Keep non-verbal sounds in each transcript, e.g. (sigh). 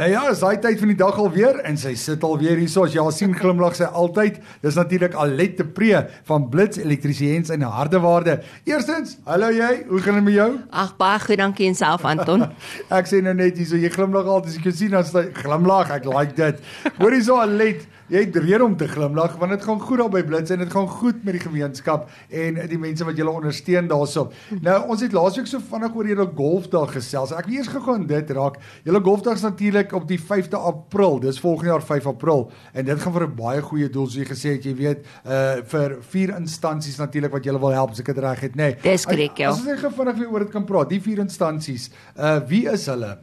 Nou ja, is daai tyd van die dag alweer en sy sit alweer hier so as jy al sien glimlag sy altyd. Dis natuurlik Alet te Pre van Blitz Elektriesiens en Hardewaarde. Eerstens, hallo jy, hoe gaan dit met jou? Ag baie goed, dankie en self Anton. (laughs) ek sê nou net hier so jy glimlag altyd as ek jou sien dan sy glimlag, ek like dit. Hoorie so Alet, jy het rede om te glimlag want dit gaan goed daar by Blitz en dit gaan goed met die gemeenskap en die mense wat julle ondersteun daarso. Nou ons het laasweek so vinnig oor julle golfdag gesels. Ek wil eers gegaan dit raak. Julle golfdag is natuurlik op die 5de April. Dis volgende jaar 5 April en dit gaan vir 'n baie goeie doel soos jy gesê het, jy weet, uh vir vier instansies natuurlik wat julle wil help, as ek dit reg het, nê. Nee. Dis korrek, ja. As ons net vinnig weer oor dit kan praat, die vier instansies, uh wie is hulle?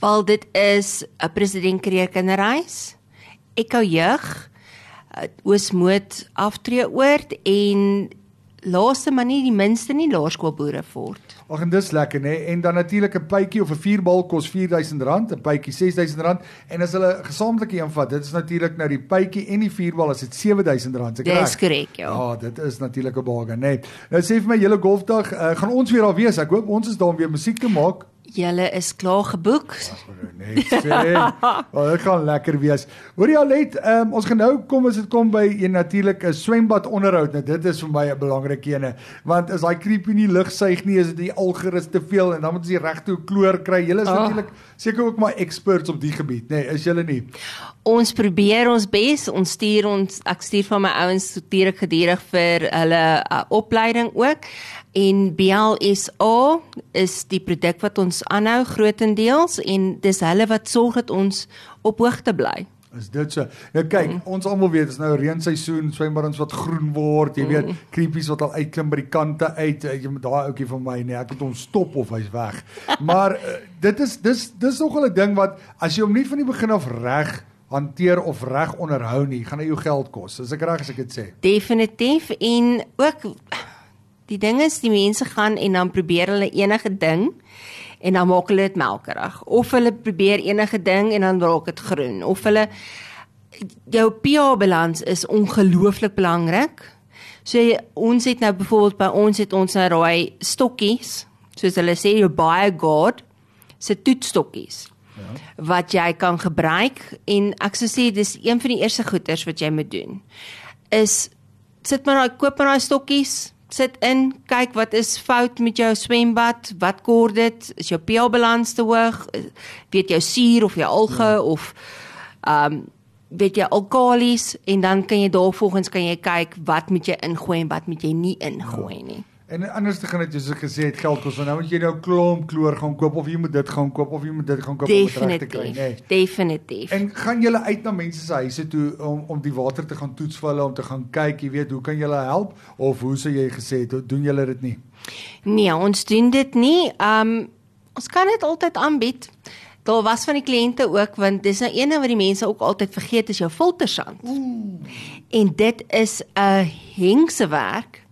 Wel dit is 'n president kreer kinderreis, Ekou jeug, uh, Oosmoed aftreeoord en laaste maar nie die minste nie laerskoolboere fort. Ag en dis lekker nê en dan natuurlik 'n pypie of 'n vierbal kos R4000, 'n pypie R6000 en as hulle gesamentlike een vat, dit is natuurlik nou die pypie en die vierbal as dit R7000 ek reg. Dis korrek ja. Ja, dit is natuurlik 'n bargain nê. Nou sê vir my hele golfdag, uh, gaan ons weer daar wees. Ek hoop ons is daar om weer musiek te maak. Julle is klaar geboek. Net sê. (laughs) Oh, dit gaan lekker wees. Hoor jy Alet, um, ons gaan nou kom as dit kom by 'n natuurlike swembad onderhoud. Nou dit is vir my 'n belangrike ene, want as daai creepy nie lug suig nie, is dit die algerus te veel en dan moet jy regte kloor kry. Julle is oh. natuurlik seker ook maar experts op die gebied, nê? Nee, is julle nie? Ons probeer ons bes. Ons stuur ons ek stuur van my ouens stuur ek gedurig vir hulle uh, opleiding ook en BLSA is die produk wat ons aanhou grootendeels en dis hulle wat sorg dat ons op hoogte bly. Is dit so? Nou kyk, mm. ons almal weet dis nou reenseisoen, swembaddens wat groen word, jy mm. weet, creepies wat al uitklim by die kante uit. Eh, jy moet daai ouetjie van my nee, ek moet hom stop of hy's weg. maar uh, dit is dis dis nogal 'n ding wat as jy hom nie van die begin af reg hanteer of reg onderhou nie, gaan hy jou geld kos. As ek reg as ek dit sê. Definitief en ook Die ding is die mense gaan en dan probeer hulle enige ding en dan maak hulle dit melkerig of hulle probeer enige ding en dan raak dit groen of hulle jou pH balans is ongelooflik belangrik. So ons het nou byvoorbeeld by ons het ons nou raai stokkies soos hulle sê jou baie god se toetstokkies. Ja. Wat jy kan gebruik en ek sou sê dis een van die eerste goeders wat jy moet doen. Is sit maar daai koop maar daai stokkies sit in, kyk wat is fout met jou swembad, wat kort dit, is jou pH balans te hoog, weet jou suur of jou alge ja. of ehm um, weet jy alkalies en dan kan jy daarvolgens kan jy kyk wat moet jy ingooi en wat moet jy nie ingooi nie. Ja. En anders te gaan dit soos ek gesê het geld kos, nou moet jy nou klomp kloor gaan koop of jy moet dit gaan koop of jy moet dit gaan koop Definitief. om reg te kry, nê. Nee. Definitief. En gaan julle uit na mense se huise toe om om die water te gaan toets vir hulle om te gaan kyk, jy weet, hoe kan julle help of hoe sou jy gesê het, doen julle dit nie? Nee, ons doen dit nie. Um ons kan dit altyd aanbied. Daar was van die kliënte ook want dis nou eene wat die mense ook altyd vergeet is jou filtersand. Ooh. En dit is 'n hengse werk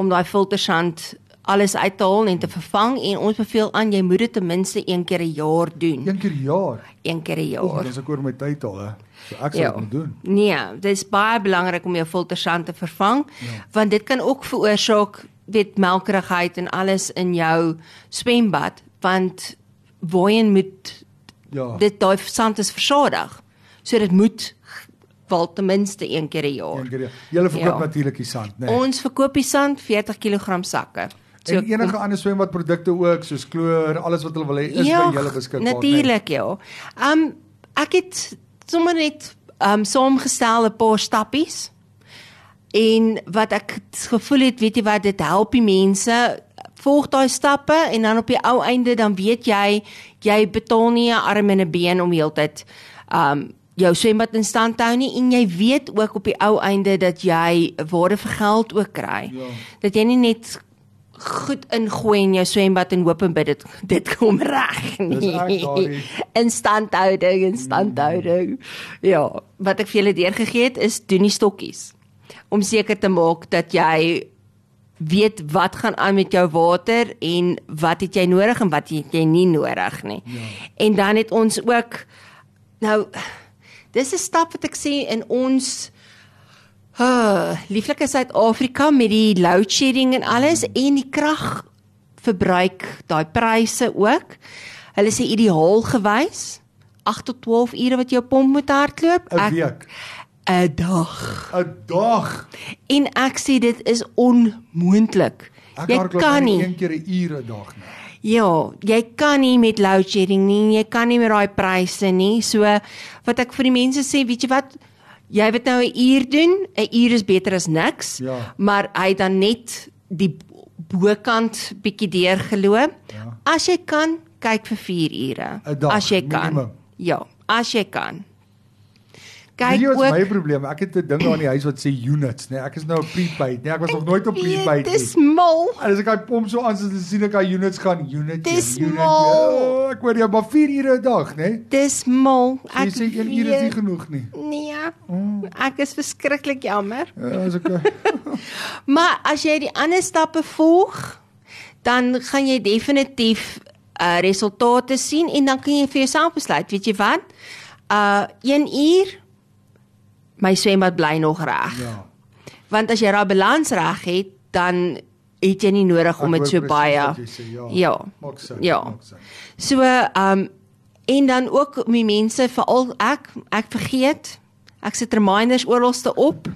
om daai filtersand alles uit te haal en te vervang en ons beveel aan jy moet dit ten minste een keer 'n jaar doen. Een keer 'n jaar. Een keer 'n jaar. Oh, dis ek oor my tyd al hè. So ek sal ja. dit doen. Nee, dit is baie belangrik om jou filtersand te vervang ja. want dit kan ook veroorsaak weet melkerigheid en alles in jou swembad want woon moet ja. dit daai sand is versadig. So dit moet wel ten minste een keer 'n jaar. Een keer. Julle verkoop ja. natuurlik die sand, né? Nee. Ons verkoop die sand 40 kg sakke. So, en enige ander swembadprodukte ook soos kloor, alles wat hulle wil hê is ja, by julle beskikbaar. Natuurlik, nee. ja. Um ek het sommer net um saamgestel 'n paar stappies. En wat ek gevoel het, weet jy wat, dit help die mense volg daai stappe en dan op die ou einde dan weet jy jy betaal nie 'n arm en 'n been om heeltyd um jou swembad in stand hou nie en jy weet ook op die ou einde dat jy waarde vir geld ook kry. Ja. Dat jy nie net goed ingooi in jou swembad en hoop en bid dit dit kom reg nie. Instandhouding, instandhouding. Mm. Ja, wat ek vir julle deurgegee het is doen die stokkies om seker te maak dat jy weet wat gaan aan met jou water en wat het jy nodig en wat het jy nie nodig nie. Ja. En dan het ons ook nou Dis 'n stap wat ek sê in ons uh, lieflike Suid-Afrika met die load shedding en alles en die kragverbruik, daai pryse ook. Hulle sê ideaal gewys 8 tot 12 ure wat jou pomp moet hardloop. 'n Ek- week, 'n dag. 'n dag. En ek sê dit is onmoontlik. Ek Jy kan nie. een keer 'n uur 'n dag nou. Ja, jy kan nie met load shedding nie, jy kan nie met daai pryse nie. So wat ek vir die mense sê, weet jy wat? Jy wat nou 'n uur doen, 'n uur is beter as niks. Ja. Maar hy dan net die bokant bietjie deurgeloop. Ja. As jy kan, kyk vir 4 ure. as jy kan. minimum. Ja, as jy kan. Kyk jy wat is my ook probleem? Ek het 'n ding daar in die huis wat sê units, nee. Ek is nou op prepaid, nee. Ek was nog nooit op prepaid Dit nie. mal. En as ek daai pomp so aan sit, dan sien ek daai units gaan unit. Dis unit. mal. Oh, ek hoor jy maar 4 ure 'n dag, nee. Dis mal. So jy sê 1 uur is nie genoeg nie. Nee. Ek is verskriklik jammer. Ja, is okay. (laughs) Maar as jy die ander stappe volg, dan gaan jy definitief uh resultate sien en dan kan jy vir jouself besluit, weet jy wat? Uh 1 uur my swembad bly nog reg. Ja. Want as jy daai balans reg het, dan het jy nie nodig om dit so baie. sê, Ja. Ja. Maak sin. Ja. Maak sin. So um en dan ook my mense veral ek ek vergeet. Ek sit reminders oralste op.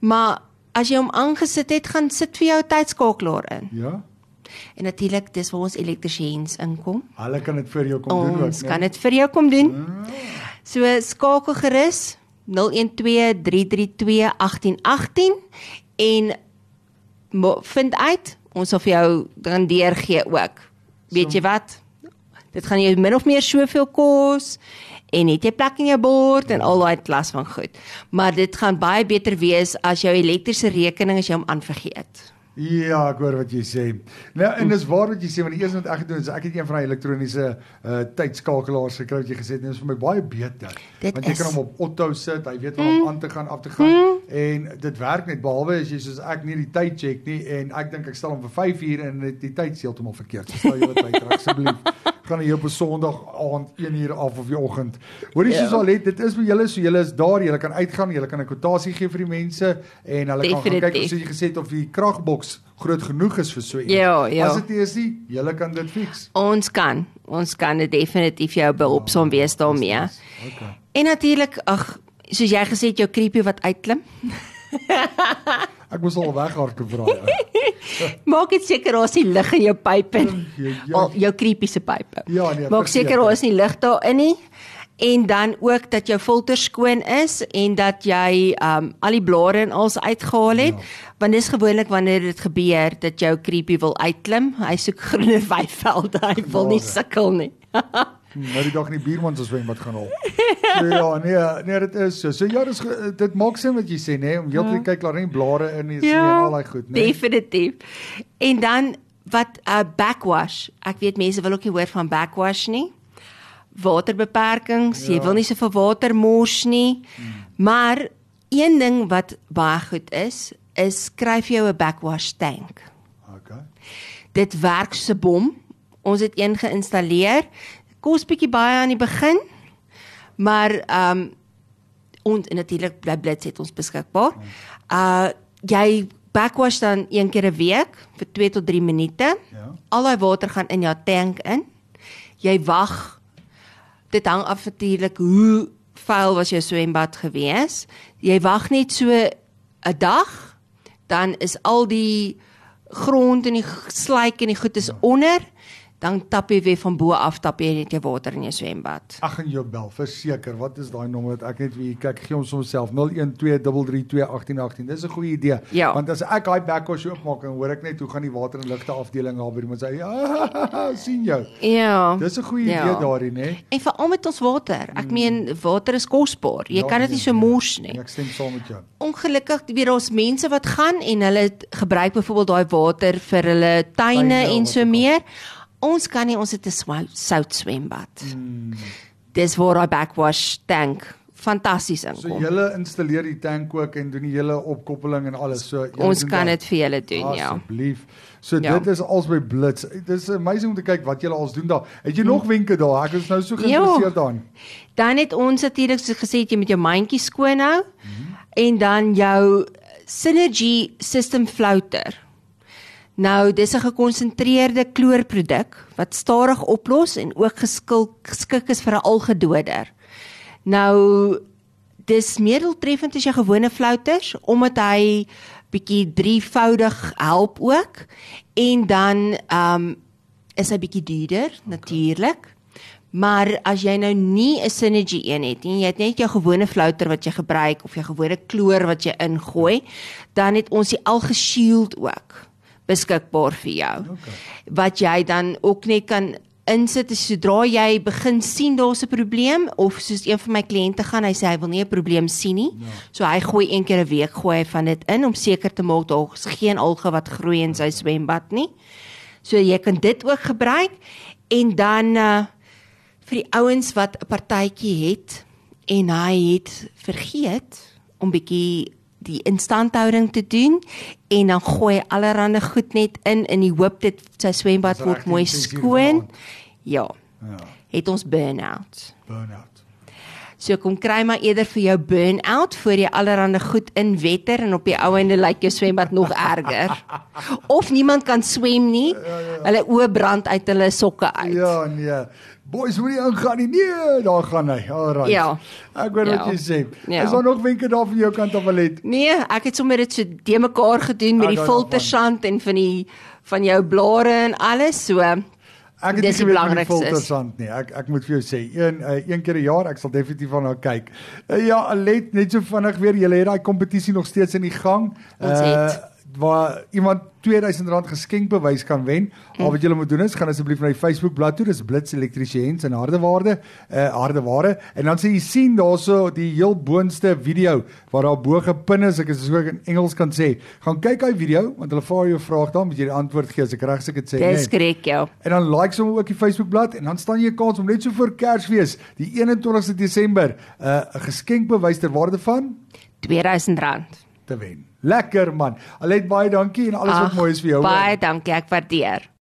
maar as jy hom aangesit het, gaan sit vir jou tydskakelaar in. Ja. En natuurlik dis waar ons elektriesiens inkom. Hulle kan dit vir jou kom doen ook, Ons kan dit vir jou kom doen. So skakel gerus 0123321818 en mo- vind uit ons sal vir jou dan deurgee ook. Weet jy wat? Dit gaan jou min of meer soveel kos en het jy plek in jou bord en al daai klas van goed. Maar dit gaan baie beter wees as jou elektriese rekening as jy hom aanvergeet. Ja, ek hoor wat jy sê. Nou en dis waar wat jy sê want die eerste wat ek gedoen het is ek het een van daai elektroniese uh tydskakelaars gekry wat jy gesê het en dit is vir my baie beter. Dit want jy is. kan hom op auto sit, hy weet wanneer om aan te gaan, af te gaan en dit werk net behalwe as jy soos ek nie die tyd check nie en ek dink ek stel hom vir 5 uur en die tyd is heeltemal verkeerd. Stel jy wat (laughs) tyd asseblief. Gaan jy op 'n Sondag aand 1 uur af of die oggend. Hoorie Ja. soos al het dit is vir julle so julle is daar, julle kan uitgaan, julle kan 'n kwotasie gee vir die mense en hulle kan gaan kyk of Definitief. soos jy gesê het of die kragboks groot genoeg is vir so iets. Ja, ja. As dit is nie, julle kan dit fix. Ons kan, ons kan dit definitief jou behulpsaam wees daarmee. Okay. En natuurlik, ag, soos jy gesê het jou creepy wat uitklim. Ek moes al weghardloop vra. (laughs) (laughs) Maak dit seker daar is nie lig in jou pype nie. Ja, ja. Al jou creepy se pype. Ja, nee, Maak seker daar is nie lig daarin nie. En dan ook dat jou filter skoon is en dat jy um al die blare en alles uitgehaal het. Ja. Want dis gewoonlik wanneer dit gebeur dat jou creepy wil uitklim. Hy soek (laughs) groener weivelde. Hy wil nie sukkel nie. (laughs) Nou die dag in die buurman se swembad gaan haal. So (laughs) ja, nee, nee, dit is so. So ja, dis dit maak sin wat jy sê, nê, nee, om heeltyd kyk daar nie blare in nie, sien en al daai goed, nê. Definitief. En dan wat 'n uh, backwash. Ek weet mense wil ook nie hoor van backwash nie. Waterbeperkings, ja. jy Ja. wil nie soveel water mors nie. Hmm. Maar een ding wat baie goed is, is skryf jou 'n backwash tank. Okay. Dit werk so 'n bom. Ons het een geïnstalleer. Kos bietjie baie aan die begin. Maar ehm um, ons en natuurlik bly blits het ons beskikbaar. Uh jy backwash dan een keer 'n week vir 2 tot 3 minute. Ja. Al daai water gaan in jou tank in. Jy wag. Dit hang af natuurlik hoe vuil was jou swembad gewees. Jy wag net so 'n dag, dan is al die grond en die slyk en die goed is ja. onder, dan tap jy weer van bo af tap jy net jou water in jou swembad. Ag en jou bel, verseker. Wat is daai nommer wat ek net weer kyk, gee ons homself 0123321818. Dis 'n goeie idee. Ja. Want as ek daai backwash oopmaak en hoor ek net hoe gaan die water en ligte afdeling daar by iemand sê, ja, sien jou. Ja. Dis 'n goeie Ja. idee daarin, nê? En veral met ons water. Ek meen water is kosbaar. Jy Ja, kan dit nie nee, so nee. mors nie. Ek stem saam met jou. Ongelukkig weer ons mense wat gaan en hulle gebruik byvoorbeeld daai water vir hulle tuine Tuine, en so ook al. Ons kan nie ons het 'n sout swembad. Hmm. Dis waar daai backwash tank fantasties So inkom. julle installeer die tank ook en doen die hele opkoppeling en alles. So ons kan dit vir julle doen, ja. Asseblief. So Ja. dit is als by Blits. Dit is amazing om te kyk wat julle als doen daar. Het jy nog wenke daar? Ek is nou so geïnteresseerd daarin. Dan het ons natuurlik so gesê jy met jou mandjie skoon hou en dan jou Synergy system floater. Nou, dis 'n gekonsentreerde kloorproduk wat stadig oplos en ook geskil, geskik is vir 'n algedoder. Nou, dis meer doeltreffend as jou gewone flouters omdat hy bietjie drievoudig help ook en dan ehm um, is hy bietjie duurder natuurlik. Maar as jy nou nie 'n Synergy een het nie, jy het net jou gewone flouter wat jy gebruik of jou gewone kloor wat jy ingooi, dan het ons die Alge Shield ook beskikbaar vir jou. Okay. Wat jy dan ook net kan insit sodra jy begin sien daar's 'n probleem of soos een van my kliënte gaan hy sê hy wil nie 'n probleem sien nie. Ja. So hy gooi een keer 'n week gooi hy van dit in om seker te maak daar's geen alge wat groei in sy swembad nie. So jy kan dit ook gebruik en dan uh vir die ouens wat 'n partytjie het en hy het vergeet om bietjie die instandhouding te doen en dan gooi allerhande goed net in in die hoop dit sy swembad word mooi skoon. Ja. Ja. Het ons burn-out. Burn-out. So kom kry maar eerder vir jou burn-out voor jy allerhande goed inwetter en op die ou ende lyk jou swembad nog erger. (laughs) Of niemand kan swem nie. Ja, ja, ja. Hulle oë brand uit hulle sokke uit. Ja, nee. Boys, moenie ingaan nie. Nee, daar gaan hy. Alraai. Ja. Ek weet ja. wat jy sê. Ja. Is daar nog wenke daar van jou kant af Alet? Nee, ek het sommer dit so de mekaar gedoen met ah, die filtersand en van die van jou blare en alles so. Ek het nie geweet die filtersand nie. Ek ek moet vir jou sê, een uh, een keer 'n jaar, ek sal definitief van haar kyk. Uh, ja, Alet, net so vinnig weer, jy het daai kompetisie nog steeds in die gang. Ons uh, het waar iemand R2000 geskenkbewys kan wen. Mm. Al wat julle moet doen is gaan asseblief na die Facebook bladsy toe, dis Blitz Elektriesiens en Hardewaarde, eh uh, Hardeware en dan sê jy sien daarso die heel boonste video waar daar bo gepin is, ek is so in Engels kan sê. Gaan kyk hy video want hulle vra jou vraag dan moet jy die antwoord gee as ek reg seker sê. Dis korrek, ja. En dan like sommer ook die Facebook bladsy en dan staan jy 'n kans om net so voor Kersfees, die 21ste Desember, eh, 'n uh, geskenkbewys ter waarde van R2000 te wen. Lekker man. Alet baie dankie en alles Ach, wat mooi is vir jou. Baie dankie, ek waardeer.